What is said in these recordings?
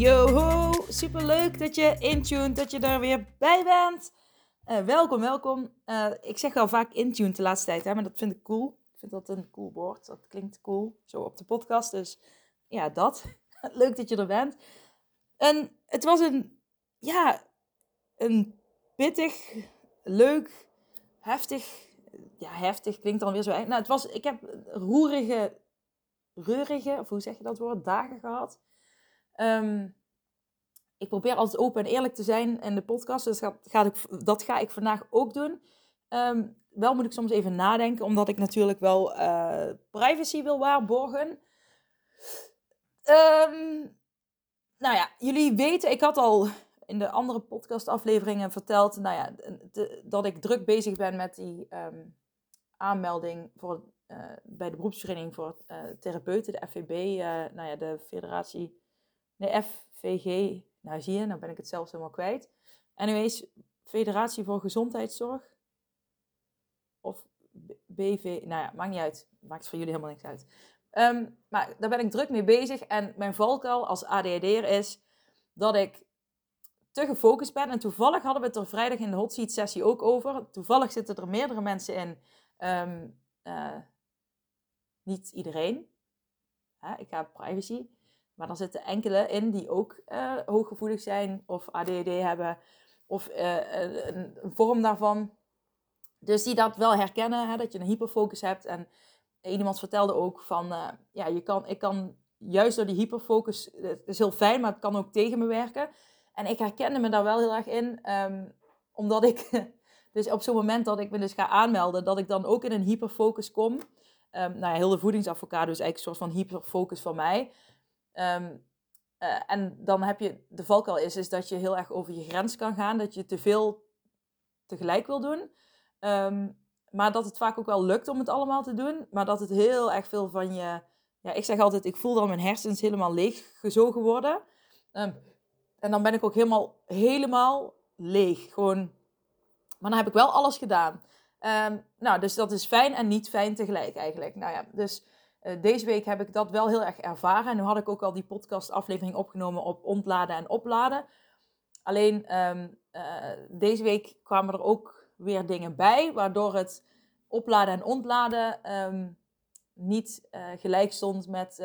Yo, super leuk dat je intuned, dat je er weer bij bent. Uh, welkom, welkom. Uh, ik zeg al vaak intuned de laatste tijd, hè, maar dat vind ik cool. Ik vind dat een cool woord. Dat klinkt cool, zo op de podcast. Dus ja, dat. leuk dat je er bent. En het was een, ja, een pittig, leuk, heftig. Ja, heftig klinkt dan weer zo. Nou, het was, ik heb roerige, reurige, of hoe zeg je dat woord, dagen gehad. Um, ik probeer altijd open en eerlijk te zijn in de podcast. Dus dat, ga ik, dat ga ik vandaag ook doen. Um, wel moet ik soms even nadenken, omdat ik natuurlijk wel uh, privacy wil waarborgen. Um, nou ja, jullie weten, ik had al in de andere podcastafleveringen verteld nou ja, dat ik druk bezig ben met die aanmelding voor, uh, bij de beroepsvereniging voor uh, therapeuten, de FVB, nou ja, de federatie, nee, FVG, nou zie je, nou ben ik het zelfs helemaal kwijt. Anyways, Federatie voor Gezondheidszorg. Of BV, nou ja, maakt niet uit. Maakt voor jullie helemaal niks uit. Um, maar daar ben ik druk mee bezig. En mijn valkuil als ADHD'er is dat ik te gefocust ben. En toevallig hadden we het er vrijdag in de hot seat sessie ook over. Toevallig zitten er meerdere mensen in. Um, uh, niet iedereen. Ik ga privacy. Maar dan zitten enkele in die ook uh, hooggevoelig zijn of ADD hebben of uh, een, vorm daarvan. Dus die dat wel herkennen, hè, dat je een hyperfocus hebt. En iemand vertelde ook van, uh, ja, je kan, ik kan juist door die hyperfocus, het is heel fijn, maar het kan ook tegen me werken. En ik herkende me daar wel heel erg in, um, omdat ik, dus op zo'n moment dat ik me dus ga aanmelden, dat ik dan ook in een hyperfocus kom. Um, nou ja, heel de voedingsadvocado is eigenlijk een soort van hyperfocus van mij. Um, uh, en dan heb je, de valkuil is, is dat je heel erg over je grens kan gaan, dat je te veel tegelijk wil doen. Um, maar dat het vaak ook wel lukt om het allemaal te doen, maar dat het heel erg veel van je, ja, ik zeg altijd, ik voel dan mijn hersens helemaal leeg gezogen worden. Um, en dan ben ik ook helemaal, helemaal leeg. Gewoon, maar dan heb ik wel alles gedaan. nou, dus dat is fijn en niet fijn tegelijk eigenlijk. Nou ja, dus deze week heb ik dat wel heel erg ervaren. En nu had ik ook al die podcast-aflevering opgenomen op ontladen en opladen. Alleen um, uh, deze week kwamen er ook weer dingen bij, waardoor het opladen en ontladen um, niet uh, gelijk stond met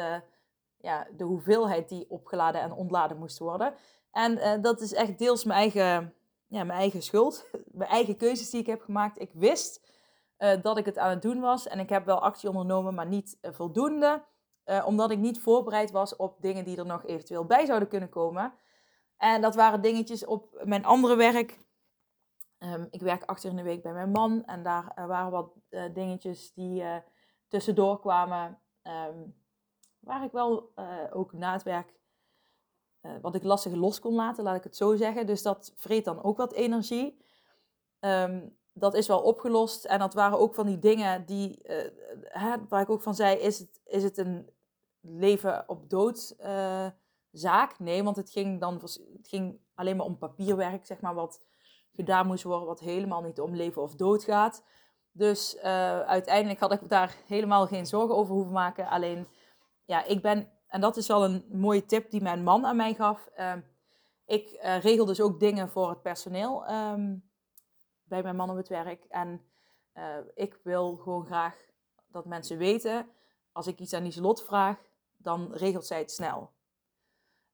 ja, de hoeveelheid die opgeladen en ontladen moest worden. En dat is echt deels mijn eigen, ja, mijn eigen schuld, mijn eigen keuzes die ik heb gemaakt. Ik wist uh, dat ik het aan het doen was. En ik heb wel actie ondernomen, maar niet uh, voldoende. Uh, omdat ik niet voorbereid was op dingen die er nog eventueel bij zouden kunnen komen. En dat waren dingetjes op mijn andere werk. Um, ik werk achter in de week bij mijn man. En daar waren wat dingetjes die tussendoor kwamen. Um, waar ik wel ook na het werk wat ik lastig los kon laten, laat ik het zo zeggen. Dus dat vreet dan ook wat energie. Um, dat is wel opgelost. En dat waren ook van die dingen die, uh, hè, waar ik ook van zei, is het, is het een leven op dood uh, zaak? Nee, want het ging dan het ging alleen maar om papierwerk, zeg maar, wat gedaan moest worden, wat helemaal niet om leven of dood gaat. Dus uh, uiteindelijk had ik daar helemaal geen zorgen over hoeven maken. Alleen, ja, ik ben, en dat is wel een mooie tip die mijn man aan mij gaf. ik regel dus ook dingen voor het personeel. Um, bij mijn man op het werk. En uh, ik wil gewoon graag dat mensen weten, als ik iets aan Lieselot vraag, dan regelt zij het snel.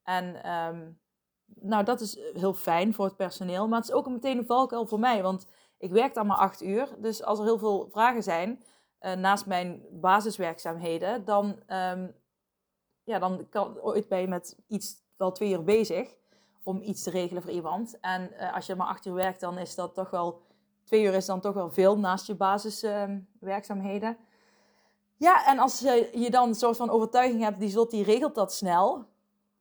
En um, nou, dat is heel fijn voor het personeel, maar het is ook meteen een valkuil voor mij, want ik werk dan maar acht uur. Dus als er heel veel vragen zijn, uh, naast mijn basiswerkzaamheden, dan, um, ja, dan kan ooit ben je met iets wel twee uur bezig om iets te regelen voor iemand. En uh, als je maar acht uur werkt, dan is dat toch wel... Twee uur is dan toch wel veel naast je basiswerkzaamheden. Ehm, ja, en als je, dan een soort van overtuiging hebt, die slot die regelt dat snel.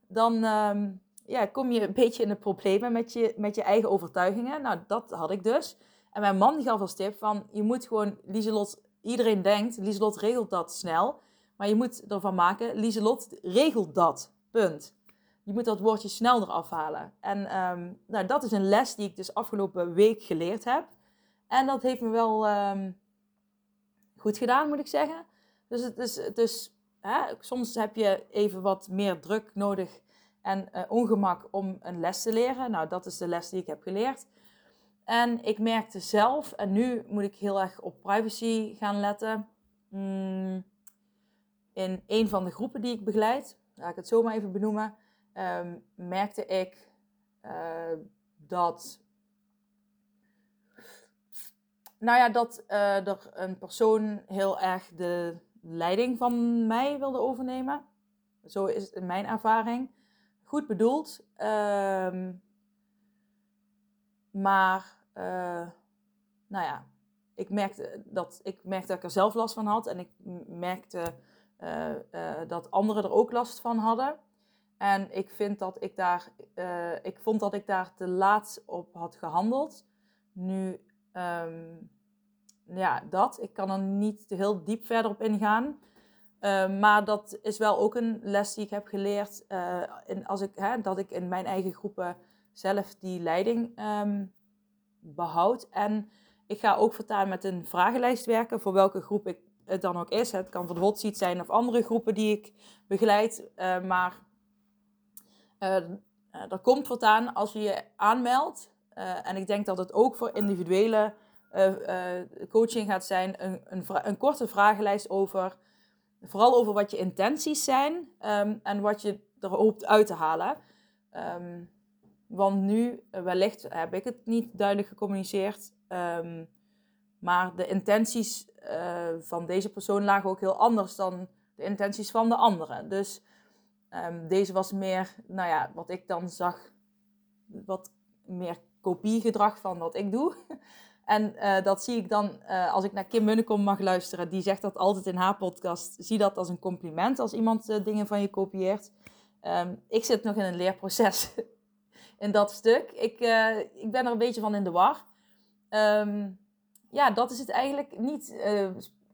Dan, um, ja, kom je een beetje in de problemen met je, met je eigen overtuigingen. Nou, dat had ik dus. En mijn man gaf als tip van, je moet gewoon, Lieselot, iedereen denkt, Lieselot regelt dat snel. Maar je moet ervan maken, Lieselot regelt dat. Punt. Je moet dat woordje snel eraf halen. En ehm, nou, dat is een les die ik dus afgelopen week geleerd heb. En dat heeft me wel ehm, goed gedaan, moet ik zeggen. Dus het is, hè, soms heb je even wat meer druk nodig en uh, ongemak om een les te leren. Nou, dat is de les die ik heb geleerd. En ik merkte zelf, en nu moet ik heel erg op privacy gaan letten. Mm, in een van de groepen die ik begeleid, laat ik het zo maar even benoemen, um, merkte ik uh, dat. Nou ja, dat uh, er een persoon heel erg de leiding van mij wilde overnemen. Zo is het in mijn ervaring. Goed bedoeld. Um, maar, uh, nou ja, ik merkte, dat, ik merkte dat ik er zelf last van had. En ik merkte dat anderen er ook last van hadden. En ik vind dat ik daar, uh, ik vond dat ik daar te laat op had gehandeld. Nu, um, ja, dat. Ik kan er niet heel diep verder op ingaan. Uh, maar dat is wel ook een les die ik heb geleerd. Uh, als ik, hè, dat ik in mijn eigen groepen zelf die leiding um, behoud. En ik ga ook voortaan met een vragenlijst werken voor welke groep ik het dan ook is. Het kan voor de hot zijn of andere groepen die ik begeleid. Uh, maar uh, er komt wat aan als je je aanmeldt. Uh, en ik denk dat het ook voor individuele coaching gaat zijn. Een, een, een, korte vragenlijst over, vooral over wat je intenties zijn um, en wat je er hoopt uit te halen. Um, want nu, wellicht heb ik het niet duidelijk gecommuniceerd. Maar de intenties van deze persoon lagen ook heel anders dan de intenties van de andere. Dus um, deze was meer, nou ja, wat ik dan zag, wat meer kopiegedrag van wat ik doe. En uh, dat zie ik dan, uh, als ik naar Kim Munnekom mag luisteren, die zegt dat altijd in haar podcast. Zie dat als een compliment als iemand uh, dingen van je kopieert. Um, ik zit nog in een leerproces in dat stuk. Ik, ik ben er een beetje van in de war. Um, ja, dat is het eigenlijk niet.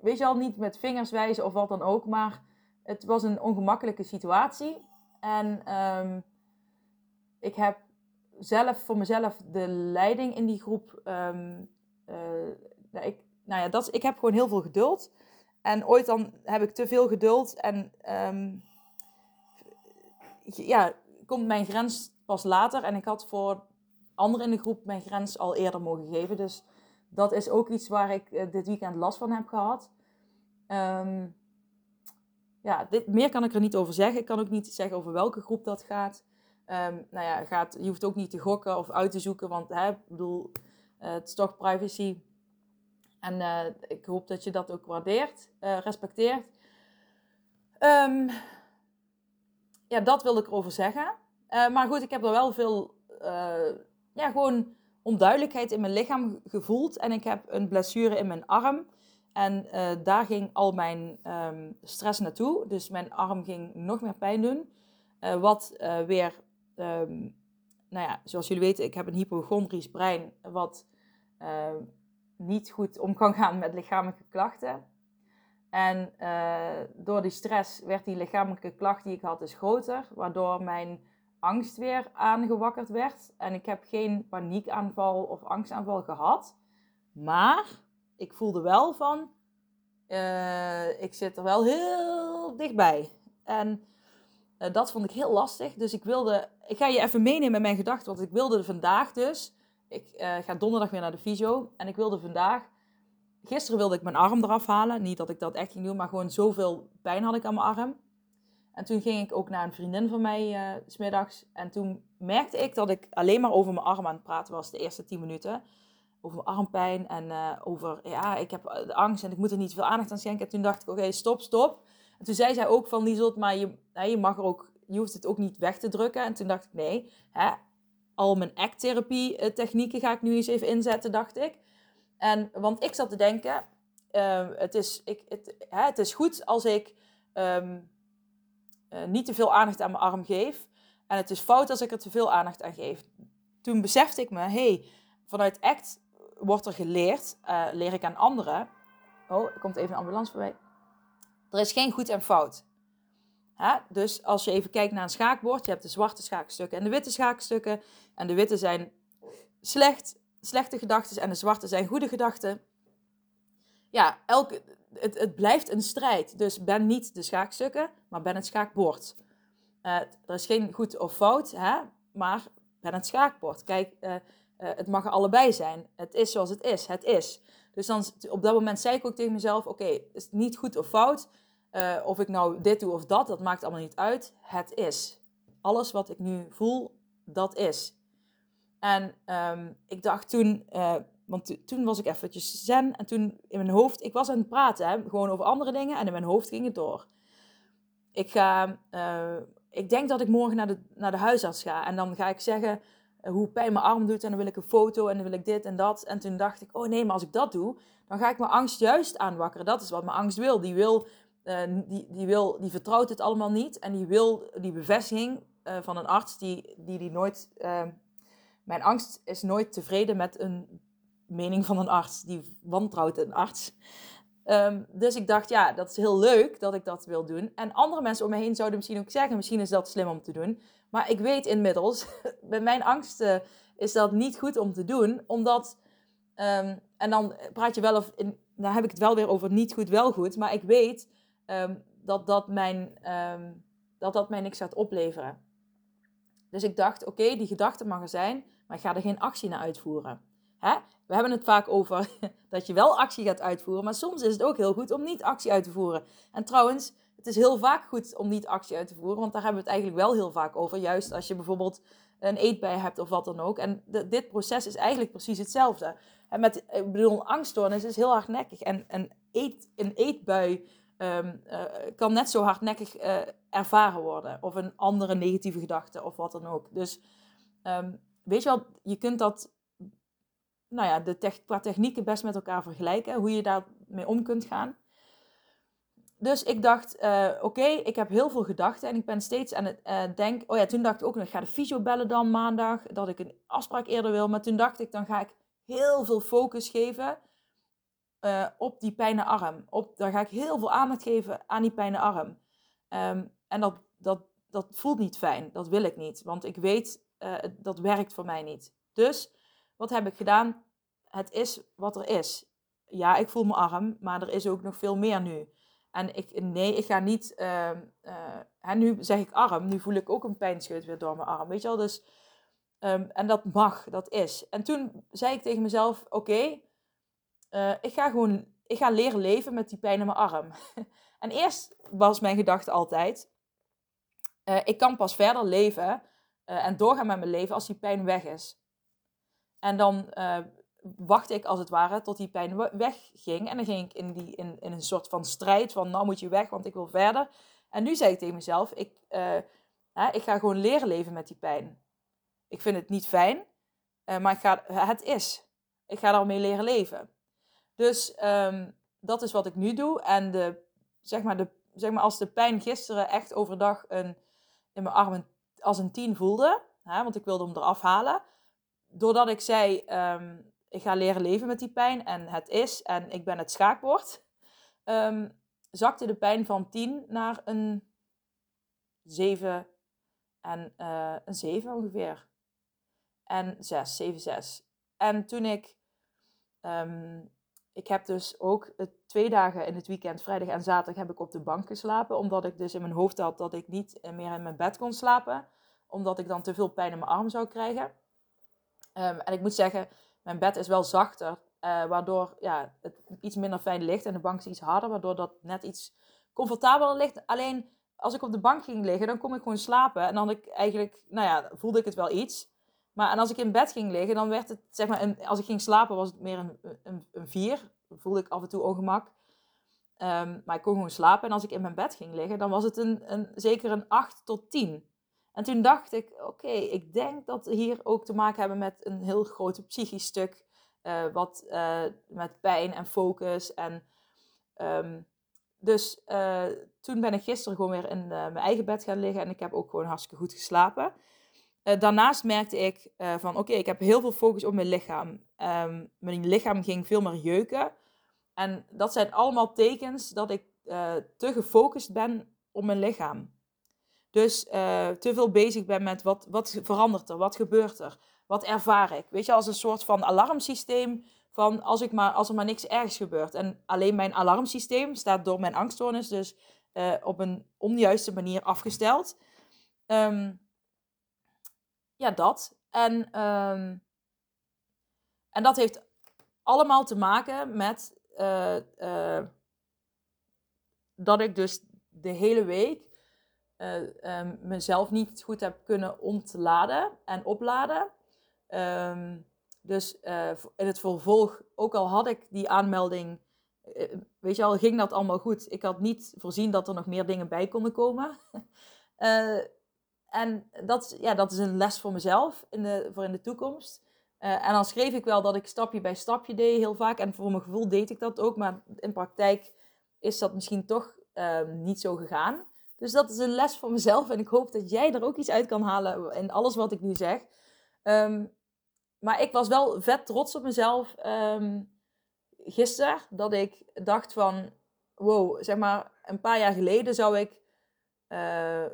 weet je al, niet met vingers wijzen of wat dan ook. Maar het was een ongemakkelijke situatie. En um, ik heb zelf voor mezelf de leiding in die groep. Um, uh, nou, ik, nou ja, dat, ik heb gewoon heel veel geduld. En ooit dan heb ik te veel geduld. En um, ja, komt mijn grens pas later. En ik had voor anderen in de groep mijn grens al eerder mogen geven. Dus dat is ook iets waar ik uh, dit weekend last van heb gehad. Ja, dit, meer kan ik er niet over zeggen. Ik kan ook niet zeggen over welke groep dat gaat. Um, nou ja, gaat, je hoeft ook niet te gokken of uit te zoeken, want hè, bedoel, uh, het is toch privacy. En uh, ik hoop dat je dat ook waardeert, uh, respecteert. Um, ja, dat wil ik erover zeggen. maar goed, ik heb er wel veel, ja, gewoon onduidelijkheid in mijn lichaam gevoeld. En ik heb een blessure in mijn arm. En uh, daar ging al mijn um, stress naartoe. Dus mijn arm ging nog meer pijn doen. Uh, wat uh, weer, um, nou ja, zoals jullie weten, ik heb een hypochondrisch brein. Wat niet goed om kan gaan met lichamelijke klachten. En door die stress werd die lichamelijke klacht die ik had dus groter. Waardoor mijn angst weer aangewakkerd werd. En ik heb geen paniekaanval of angstaanval gehad. Maar ik voelde wel van, uh, ik zit er wel heel dichtbij. En uh, dat vond ik heel lastig. Dus ik wilde, ik ga je even meenemen in mijn gedachten, want ik wilde vandaag dus, ik uh, ga donderdag weer naar de fysio. En ik wilde vandaag, gisteren wilde ik mijn arm eraf halen. Niet dat ik dat echt ging doen, maar gewoon zoveel pijn had ik aan mijn arm. En toen ging ik ook naar een vriendin van mij uh, smiddags. En toen merkte ik dat ik alleen maar over mijn arm aan het praten was de eerste 10 minuten over armpijn en uh, over, ja, ik heb de angst en ik moet er niet veel aandacht aan schenken. En toen dacht ik, oké, stop, stop. En toen zei zij ook van, Lieselt, maar je, hè, je mag er ook, je hoeft het ook niet weg te drukken. En toen dacht ik, nee, hè, al mijn act-therapie eh, technieken ga ik nu eens even inzetten, dacht ik. En, want ik zat te denken, uh, het, is, ik, het, hè, het is goed als ik uh, niet te veel aandacht aan mijn arm geef. En het is fout als ik er te veel aandacht aan geef. Toen besefte ik me, hey, vanuit ACT wordt er geleerd, uh, leer ik aan anderen. Oh, er komt even een ambulance voorbij. Er is geen goed en fout. Hè? Dus als je even kijkt naar een schaakbord, je hebt de zwarte schaakstukken en de witte schaakstukken. En de witte zijn slecht, slechte gedachten en de zwarte zijn goede gedachten. Ja, elke, het, het blijft een strijd. Dus ben niet de schaakstukken, maar ben het schaakbord. Uh, er is geen goed of fout, hè? maar ben het schaakbord. Kijk, uh, uh, het mag er allebei zijn. Het is zoals het is. Het is. Dus dan, op dat moment zei ik ook tegen mezelf: Oké, okay, is niet goed of fout. of ik nou dit doe of dat, dat maakt allemaal niet uit. Het is. Alles wat ik nu voel, dat is. En um, ik dacht toen, want toen was ik eventjes zen en toen in mijn hoofd, ik was aan het praten, gewoon over andere dingen en in mijn hoofd ging het door. Ik ga, ik denk dat ik morgen naar de, naar de huisarts ga en dan ga ik zeggen hoe pijn mijn arm doet en dan wil ik een foto en dan wil ik dit en dat. En toen dacht ik, oh nee, maar als ik dat doe, dan ga ik mijn angst juist aanwakkeren. Dat is wat mijn angst wil. Die wil, uh, die, die, wil, die vertrouwt het allemaal niet en die wil die bevestiging van een arts die, die, die nooit... mijn angst is nooit tevreden met een mening van een arts. Die wantrouwt een arts. Um, dus ik dacht, ja, dat is heel leuk dat ik dat wil doen. En andere mensen om me heen zouden misschien ook zeggen, misschien is dat slim om te doen. Maar ik weet inmiddels, bij mijn angsten is dat niet goed om te doen, omdat... Um, en dan praat je wel, of in, dan heb ik het wel weer over niet goed, wel goed. Maar ik weet um, dat, dat, mijn, dat dat mij niks gaat opleveren. Dus ik dacht, oké, die gedachte mag er zijn, maar ik ga er geen actie naar uitvoeren. Hè? We hebben het vaak over dat je wel actie gaat uitvoeren, maar soms is het ook heel goed om niet actie uit te voeren. En trouwens, het is heel vaak goed om niet actie uit te voeren, want daar hebben we het eigenlijk wel heel vaak over. Juist als je bijvoorbeeld een eetbui hebt of wat dan ook. En dit proces is eigenlijk precies hetzelfde. En met, ik bedoel, angststoornis is heel hardnekkig. En een, eet, een eetbui um, uh, kan net zo hardnekkig uh, ervaren worden. Of een andere negatieve gedachte of wat dan ook. Dus um, weet je wel, je kunt dat nou ja, de qua technieken best met elkaar vergelijken. Hoe je daarmee om kunt gaan. Dus ik dacht, uh, oké, ik heb heel veel gedachten en ik ben steeds aan het uh, denken. Oh ja, toen dacht ik ook nog, ik ga de fysio bellen dan maandag, dat ik een afspraak eerder wil. Maar toen dacht ik, dan ga ik heel veel focus geven uh, op die pijne arm. Op, dan ga ik heel veel aandacht geven aan die pijne arm. Um, en dat, dat, dat voelt niet fijn, dat wil ik niet, want ik weet, dat werkt voor mij niet. Dus wat heb ik gedaan? Het is wat er is. Ja, ik voel mijn arm, maar er is ook nog veel meer nu. En ik, nee, ik ga niet. Uh, uh, nu zeg ik arm, nu voel ik ook een pijnscheut weer door mijn arm. Weet je wel? Dus, um, en dat mag, dat is. En toen zei ik tegen mezelf: Oké, uh, ik ga gewoon ik ga leren leven met die pijn in mijn arm. en eerst was mijn gedachte altijd: uh, ik kan pas verder leven en doorgaan met mijn leven als die pijn weg is. En dan wachtte ik als het ware tot die pijn wegging. En dan ging ik in, die, in, in een soort van strijd van nou moet je weg, want ik wil verder. En nu zeg ik tegen mezelf, ik, uh, hè, ik ga gewoon leren leven met die pijn. Ik vind het niet fijn, uh, maar ik ga, het is. Ik ga daarmee leren leven. Dus um, dat is wat ik nu doe. En de, zeg maar de, zeg maar als de pijn gisteren echt overdag een, in mijn armen als een tien voelde, hè, want ik wilde hem eraf halen doordat ik zei, um, ik ga leren leven met die pijn en het is en ik ben het schaakbord, um, zakte de pijn van 10 naar een 7 en uh, een 7 ongeveer. En 6, 7, 6. En toen ik, um, ik heb dus ook twee dagen in het weekend, vrijdag en zaterdag, heb ik op de bank geslapen. Omdat ik dus in mijn hoofd had dat ik niet meer in mijn bed kon slapen. Omdat ik dan te veel pijn in mijn arm zou krijgen. Um, en ik moet zeggen, mijn bed is wel zachter, uh, waardoor ja, het iets minder fijn ligt en de bank is iets harder, waardoor dat net iets comfortabeler ligt. Alleen als ik op de bank ging liggen, dan kon ik gewoon slapen en dan ik eigenlijk, nou ja, voelde ik het wel iets. Maar en als ik in bed ging liggen, dan werd het, zeg maar, een, als ik ging slapen was het meer een, een, een vier. Dan voelde ik af en toe ongemak. Um, maar ik kon gewoon slapen. En als ik in mijn bed ging liggen, dan was het een, een, zeker een 8 tot 10. En toen dacht ik, oké, ik denk dat we hier ook te maken hebben met een heel groot psychisch stuk. Uh, wat uh, met pijn en focus en um, dus toen ben ik gisteren gewoon weer in mijn eigen bed gaan liggen en ik heb ook gewoon hartstikke goed geslapen. daarnaast merkte ik van oké, ik heb heel veel focus op mijn lichaam. Um, mijn lichaam ging veel meer jeuken. En dat zijn allemaal tekens dat ik te gefocust ben op mijn lichaam. Dus te veel bezig ben met wat, wat verandert er, wat gebeurt er, wat ervaar ik. Weet je, als een soort van alarmsysteem van als, ik maar, als er maar niks ergs gebeurt. En alleen mijn alarmsysteem staat door mijn angststoornis dus uh, op een onjuiste manier afgesteld. Um, ja, dat. En, um, en dat heeft allemaal te maken met uh, uh, dat ik dus de hele week um, mezelf niet goed heb kunnen ontladen en opladen. Um, dus uh, in het vervolg, ook al had ik die aanmelding, uh, weet je al, ging dat allemaal goed. Ik had niet voorzien dat er nog meer dingen bij konden komen. uh, en dat, ja, dat is een les voor mezelf in de, voor in de toekomst. en dan schreef ik wel dat ik stapje bij stapje deed, heel vaak. En voor mijn gevoel deed ik dat ook. Maar in praktijk is dat misschien toch ehm, niet zo gegaan. Dus dat is een les voor mezelf. En ik hoop dat jij er ook iets uit kan halen in alles wat ik nu zeg. Um, maar ik was wel vet trots op mezelf um, gisteren. Dat ik dacht van, wow, zeg maar, een paar jaar geleden zou ik uh,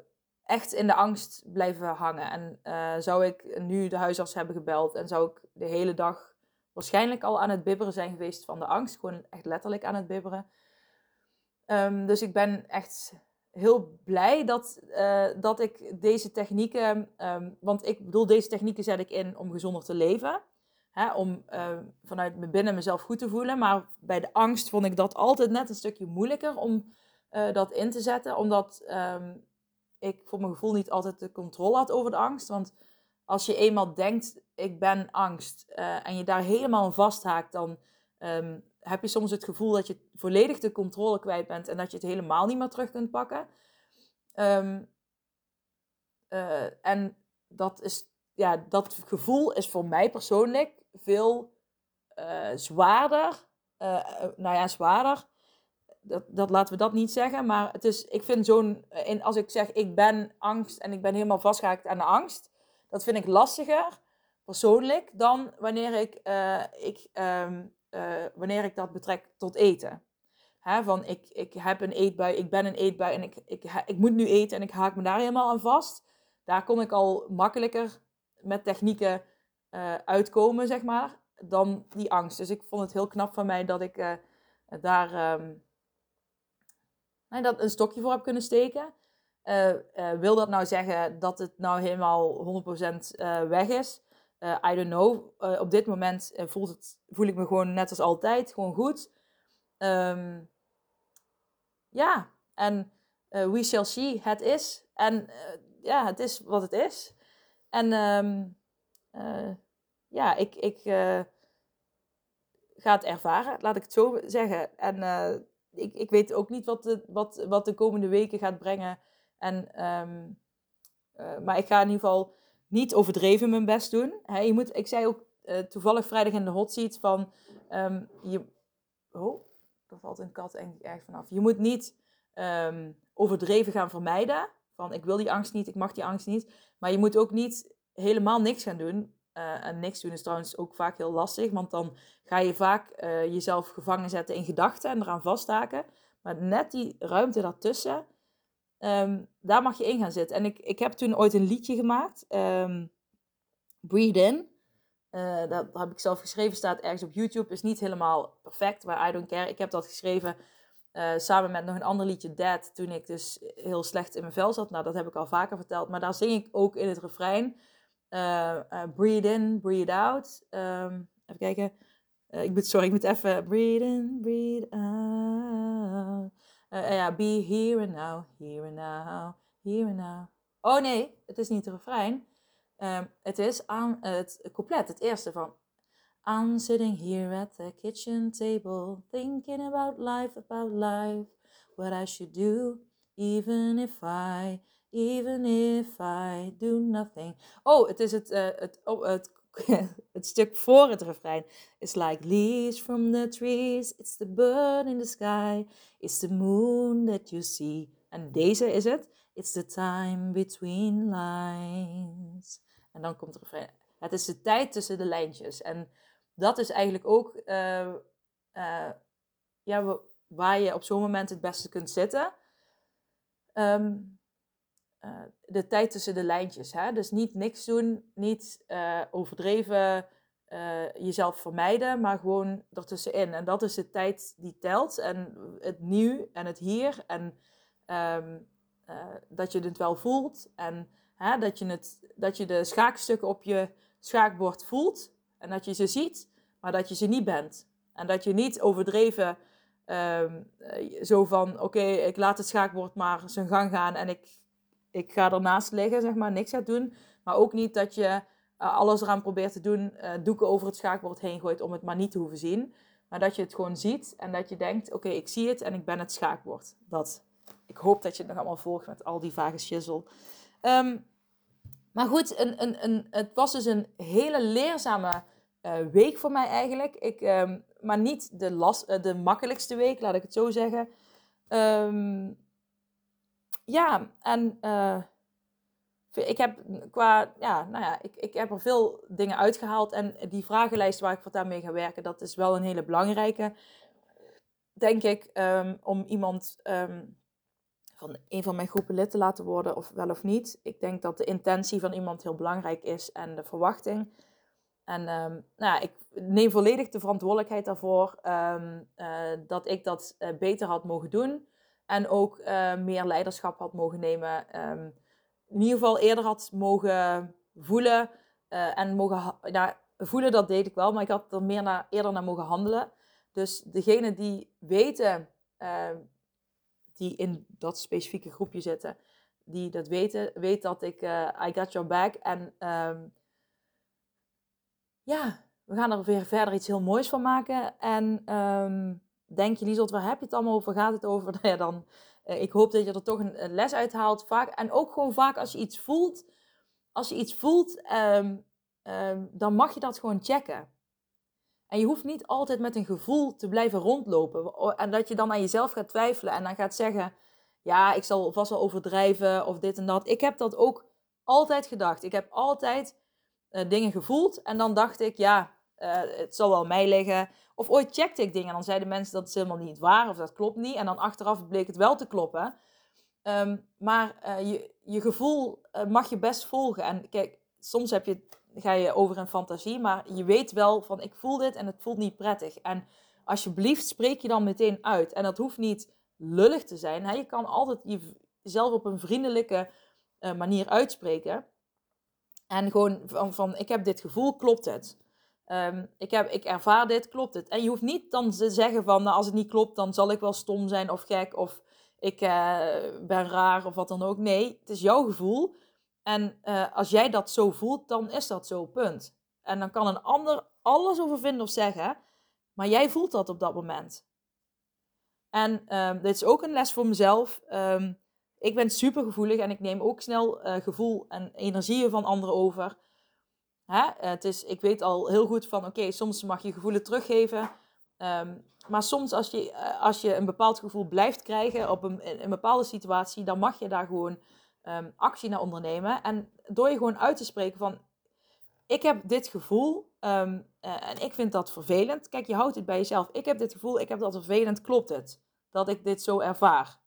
echt in de angst blijven hangen. En uh, zou ik nu de huisarts hebben gebeld en zou ik de hele dag waarschijnlijk al aan het bibberen zijn geweest van de angst. Gewoon echt letterlijk aan het bibberen. Um, dus ik ben echt heel blij dat, uh, dat ik deze technieken, um, want ik bedoel, deze technieken zet ik in om gezonder te leven. Hè, om uh, vanuit me binnen mezelf goed te voelen. Maar bij de angst vond ik dat altijd net een stukje moeilijker om uh, dat in te zetten. Omdat um, ik voor mijn gevoel niet altijd de controle had over de angst. Want als je eenmaal denkt, ik ben angst, en je daar helemaal vasthaakt, dan um, heb je soms het gevoel dat je volledig de controle kwijt bent en dat je het helemaal niet meer terug kunt pakken. Um, uh, en dat, is, ja, dat gevoel is voor mij persoonlijk veel uh, zwaarder. Uh, nou ja, zwaarder. Dat, dat laten we dat niet zeggen. Maar het is, ik vind zo'n. Als ik zeg ik ben angst en ik ben helemaal vastgehaakt aan de angst. Dat vind ik lastiger persoonlijk dan wanneer ik, ik um, uh, wanneer ik dat betrek tot eten. Hè, van ik, ik heb een eetbui, ik ben een eetbui en ik, ik, ik moet nu eten en ik haak me daar helemaal aan vast. Daar kon ik al makkelijker met technieken uh, uitkomen, zeg maar, dan die angst. Dus ik vond het heel knap van mij dat ik uh, daar nee, dat een stokje voor heb kunnen steken. wil dat nou zeggen dat het nou helemaal 100% weg is? Uh, I don't know. Uh, op dit moment uh, voelt het, voel ik me gewoon net als altijd, gewoon goed. Um, ja, en we shall see. Het is. En ja, het is wat het is. En um, ja, ik, ik ga het ervaren, laat ik het zo zeggen. En ik, ik weet ook niet wat de, wat, wat de komende weken gaat brengen. En, um, maar ik ga in ieder geval niet overdreven mijn best doen. je moet, ik zei ook uh, toevallig vrijdag in de hot seat van... Um, je, oh, er valt een kat erg vanaf. Je moet niet um, overdreven gaan vermijden. Van ik wil die angst niet, ik mag die angst niet. Maar je moet ook niet helemaal niks gaan doen. Uh, en niks doen is trouwens ook vaak heel lastig. Want dan ga je vaak uh, jezelf gevangen zetten in gedachten en eraan vasthaken. Maar net die ruimte daartussen Um, daar mag je in gaan zitten. En ik, ik heb toen ooit een liedje gemaakt. Um, Breathe In. Uh, dat heb ik zelf geschreven, staat ergens op YouTube. Is niet helemaal perfect, maar I don't care. Ik heb dat geschreven uh, samen met nog een ander liedje, Dead. Toen ik dus heel slecht in mijn vel zat. Nou, dat heb ik al vaker verteld. Maar daar zing ik ook in het refrein. Uh, breathe in, breathe out. Um, even kijken. ik moet, sorry, ik moet even... Breathe in, breathe out. Uh, ja, be here and now, here and now, here and now. Oh nee, het is niet de refrein. Um, het is aan het couplet, het eerste van. I'm sitting here at the kitchen table, thinking about life, about life, what I should do, even if I, even if I do nothing. Oh, het is het, uh, het, oh, het het stuk voor het refrein. It's like leaves from the trees. It's the bird in the sky. It's the moon that you see. En deze is het. It's the time between lines. En dan komt het refrein. Het is de tijd tussen de lijntjes. En dat is eigenlijk ook uh, uh, ja, waar je op zo'n moment het beste kunt zitten. Um, uh, de tijd tussen de lijntjes. Hè? Dus niet niks doen, niet overdreven jezelf vermijden, maar gewoon ertussenin. En dat is de tijd die telt. En het nu en het hier. En um, dat je het wel voelt. En hè, dat, je het, dat je de schaakstukken op je schaakbord voelt. En dat je ze ziet, maar dat je ze niet bent. En dat je niet overdreven um, zo van, oké, ik laat het schaakbord maar zijn gang gaan en ik, ik ga ernaast liggen, zeg maar, niks gaat doen. Maar ook niet dat je uh, alles eraan probeert te doen, uh, doeken over het schaakbord heen gooit om het maar niet te hoeven zien. Maar dat je het gewoon ziet en dat je denkt, oké, ik zie het en ik ben het schaakbord. Dat. Ik hoop dat je het nog allemaal volgt met al die vage shizzle. Um, maar goed, een, een, een, het was dus een hele leerzame uh, week voor mij eigenlijk. Ik, um, maar niet de, last, de makkelijkste week, laat ik het zo zeggen. Um, ja, en uh, ik heb qua, ja, nou ja, ik, ik heb er veel dingen uitgehaald. En die vragenlijst waar ik voortaan mee ga werken, dat is wel een hele belangrijke. Denk ik, um, om iemand van een van mijn groepen lid te laten worden, of wel of niet. Ik denk dat de intentie van iemand heel belangrijk is en de verwachting. En um, nou ja, ik neem volledig de verantwoordelijkheid daarvoor uh, dat ik dat uh, beter had mogen doen. En ook uh, meer leiderschap had mogen nemen. Um, in ieder geval eerder had mogen voelen. en mogen nou, voelen, dat deed ik wel, maar ik had er meer naar, eerder naar mogen handelen. Dus degene die weten die in dat specifieke groepje zitten, die dat weten, weet dat ik uh, I got your back. En um, ja, we gaan er weer verder iets heel moois van maken. En denk je, Lieselt, waar heb je het allemaal over? Gaat het over? Nou ja, dan, uh, ik hoop dat je er toch een, les uit haalt. Vaak, en ook gewoon vaak als je iets voelt, als je iets voelt, um, dan mag je dat gewoon checken. En je hoeft niet altijd met een gevoel te blijven rondlopen. En dat je dan aan jezelf gaat twijfelen en dan gaat zeggen: Ja, ik zal vast wel overdrijven of dit en dat. Ik heb dat ook altijd gedacht. Ik heb altijd uh, dingen gevoeld en dan dacht ik: Ja, uh, het zal wel mij liggen. Of ooit checkte ik dingen en dan zeiden mensen dat het helemaal niet waar of dat klopt niet. En dan achteraf bleek het wel te kloppen. Um, maar uh, je, je gevoel mag je best volgen. En kijk, soms heb je ga je over een fantasie, maar je weet wel van ik voel dit en het voelt niet prettig. En alsjeblieft spreek je dan meteen uit. En dat hoeft niet lullig te zijn. Hè? Je kan altijd jezelf op een vriendelijke manier uitspreken. En gewoon van, van ik heb dit gevoel, klopt het? Um, ik, heb, ik ervaar dit, klopt het? En je hoeft niet dan te zeggen van nou, als het niet klopt, dan zal ik wel stom zijn of gek of ik uh, ben raar of wat dan ook. Nee, het is jouw gevoel. En uh, als jij dat zo voelt, dan is dat zo, punt. En dan kan een ander alles over vinden of zeggen, maar jij voelt dat op dat moment. En um, dit is ook een les voor mezelf. Um, ik ben super gevoelig en ik neem ook snel uh, gevoel en energieën van anderen over. Hè? Het is, ik weet al heel goed van, oké, soms mag je gevoelens teruggeven. Um, maar soms als je, uh, als je een bepaald gevoel blijft krijgen op een, een bepaalde situatie, dan mag je daar gewoon um, actie naar ondernemen. En door je gewoon uit te spreken van, ik heb dit gevoel um, uh, en ik vind dat vervelend. Kijk, je houdt het bij jezelf. Ik heb dit gevoel, ik heb dat vervelend, klopt het? Dat ik dit zo ervaar.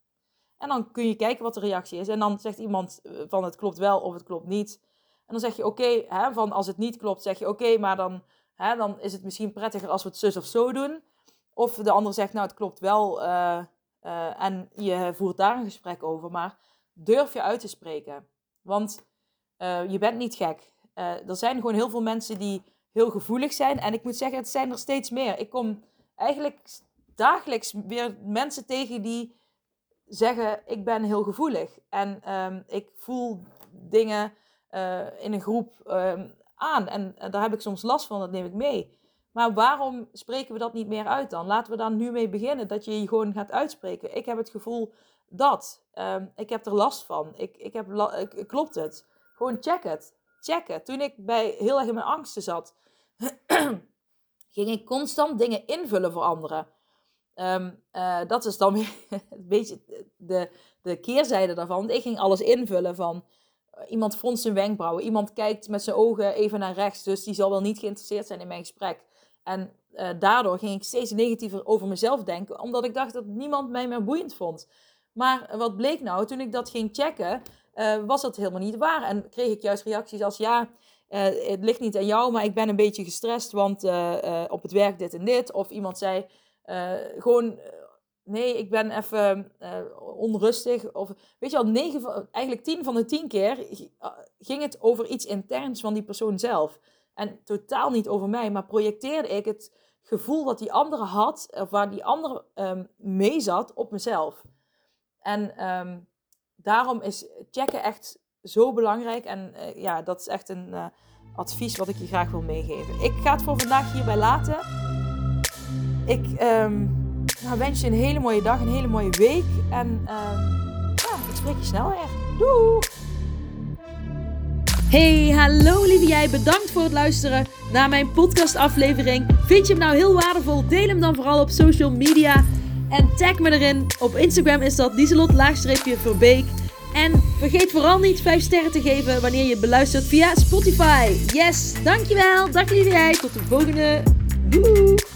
En dan kun je kijken wat de reactie is. En dan zegt iemand eh, van het klopt wel of het klopt niet. En dan zeg je oké, van als het niet klopt, zeg je oké, maar dan, hè, dan is het misschien prettiger als we het zus of zo doen. Of de ander zegt nou het klopt wel uh, uh, en je voert daar een gesprek over. Maar durf je uit te spreken. Want uh, je bent niet gek. Er zijn gewoon heel veel mensen die heel gevoelig zijn. En ik moet zeggen, het zijn er steeds meer. Ik kom eigenlijk dagelijks weer mensen tegen die zeggen: Ik ben heel gevoelig. En um, ik voel dingen in een groep um, aan. En daar heb ik soms last van, dat neem ik mee. Maar waarom spreken we dat niet meer uit dan? Laten we daar nu mee beginnen. Dat je je gewoon gaat uitspreken. Ik heb het gevoel dat. Um, ik heb er last van. Ik, ik heb klopt het? Gewoon check het. checken. Toen ik bij, heel erg in mijn angsten zat, ging ik constant dingen invullen voor anderen. Ehm, eh, dat is dan weer een beetje de, de keerzijde daarvan. Ik ging alles invullen van eh, iemand fronst zijn wenkbrauwen, iemand kijkt met zijn ogen even naar rechts, dus die zal wel niet geïnteresseerd zijn in mijn gesprek. En uh, daardoor ging ik steeds negatiever over mezelf denken, omdat ik dacht dat niemand mij meer boeiend vond. Maar wat bleek nou, toen ik dat ging checken, was dat helemaal niet waar. En kreeg ik juist reacties als ja, het ligt niet aan jou, maar ik ben een beetje gestrest, want op het werk dit en dit. Of iemand zei gewoon nee, ik ben even uh, onrustig. Of weet je wel, negen, eigenlijk tien van de tien keer ging het over iets interns van die persoon zelf. En totaal niet over mij, maar projecteerde ik het gevoel dat die andere had, of waar die andere um, mee zat, op mezelf. En um, daarom is checken echt zo belangrijk. En uh, ja, dat is echt een advies wat ik je graag wil meegeven. Ik ga het voor vandaag hierbij laten. Ik. Um, nou, wens je een hele mooie dag, een hele mooie week. En uh, ja, ik spreek je snel weer. Doei! Hey, hallo lieve jij. Bedankt voor het luisteren naar mijn podcastaflevering. Vind je hem nou heel waardevol? Deel hem dan vooral op social media. En tag me erin. Op Instagram is dat Lieselot-Verbeek. En vergeet vooral niet 5 sterren te geven wanneer je beluistert via Spotify. Yes, dankjewel. Dag lieve jij. Tot de volgende. Doei!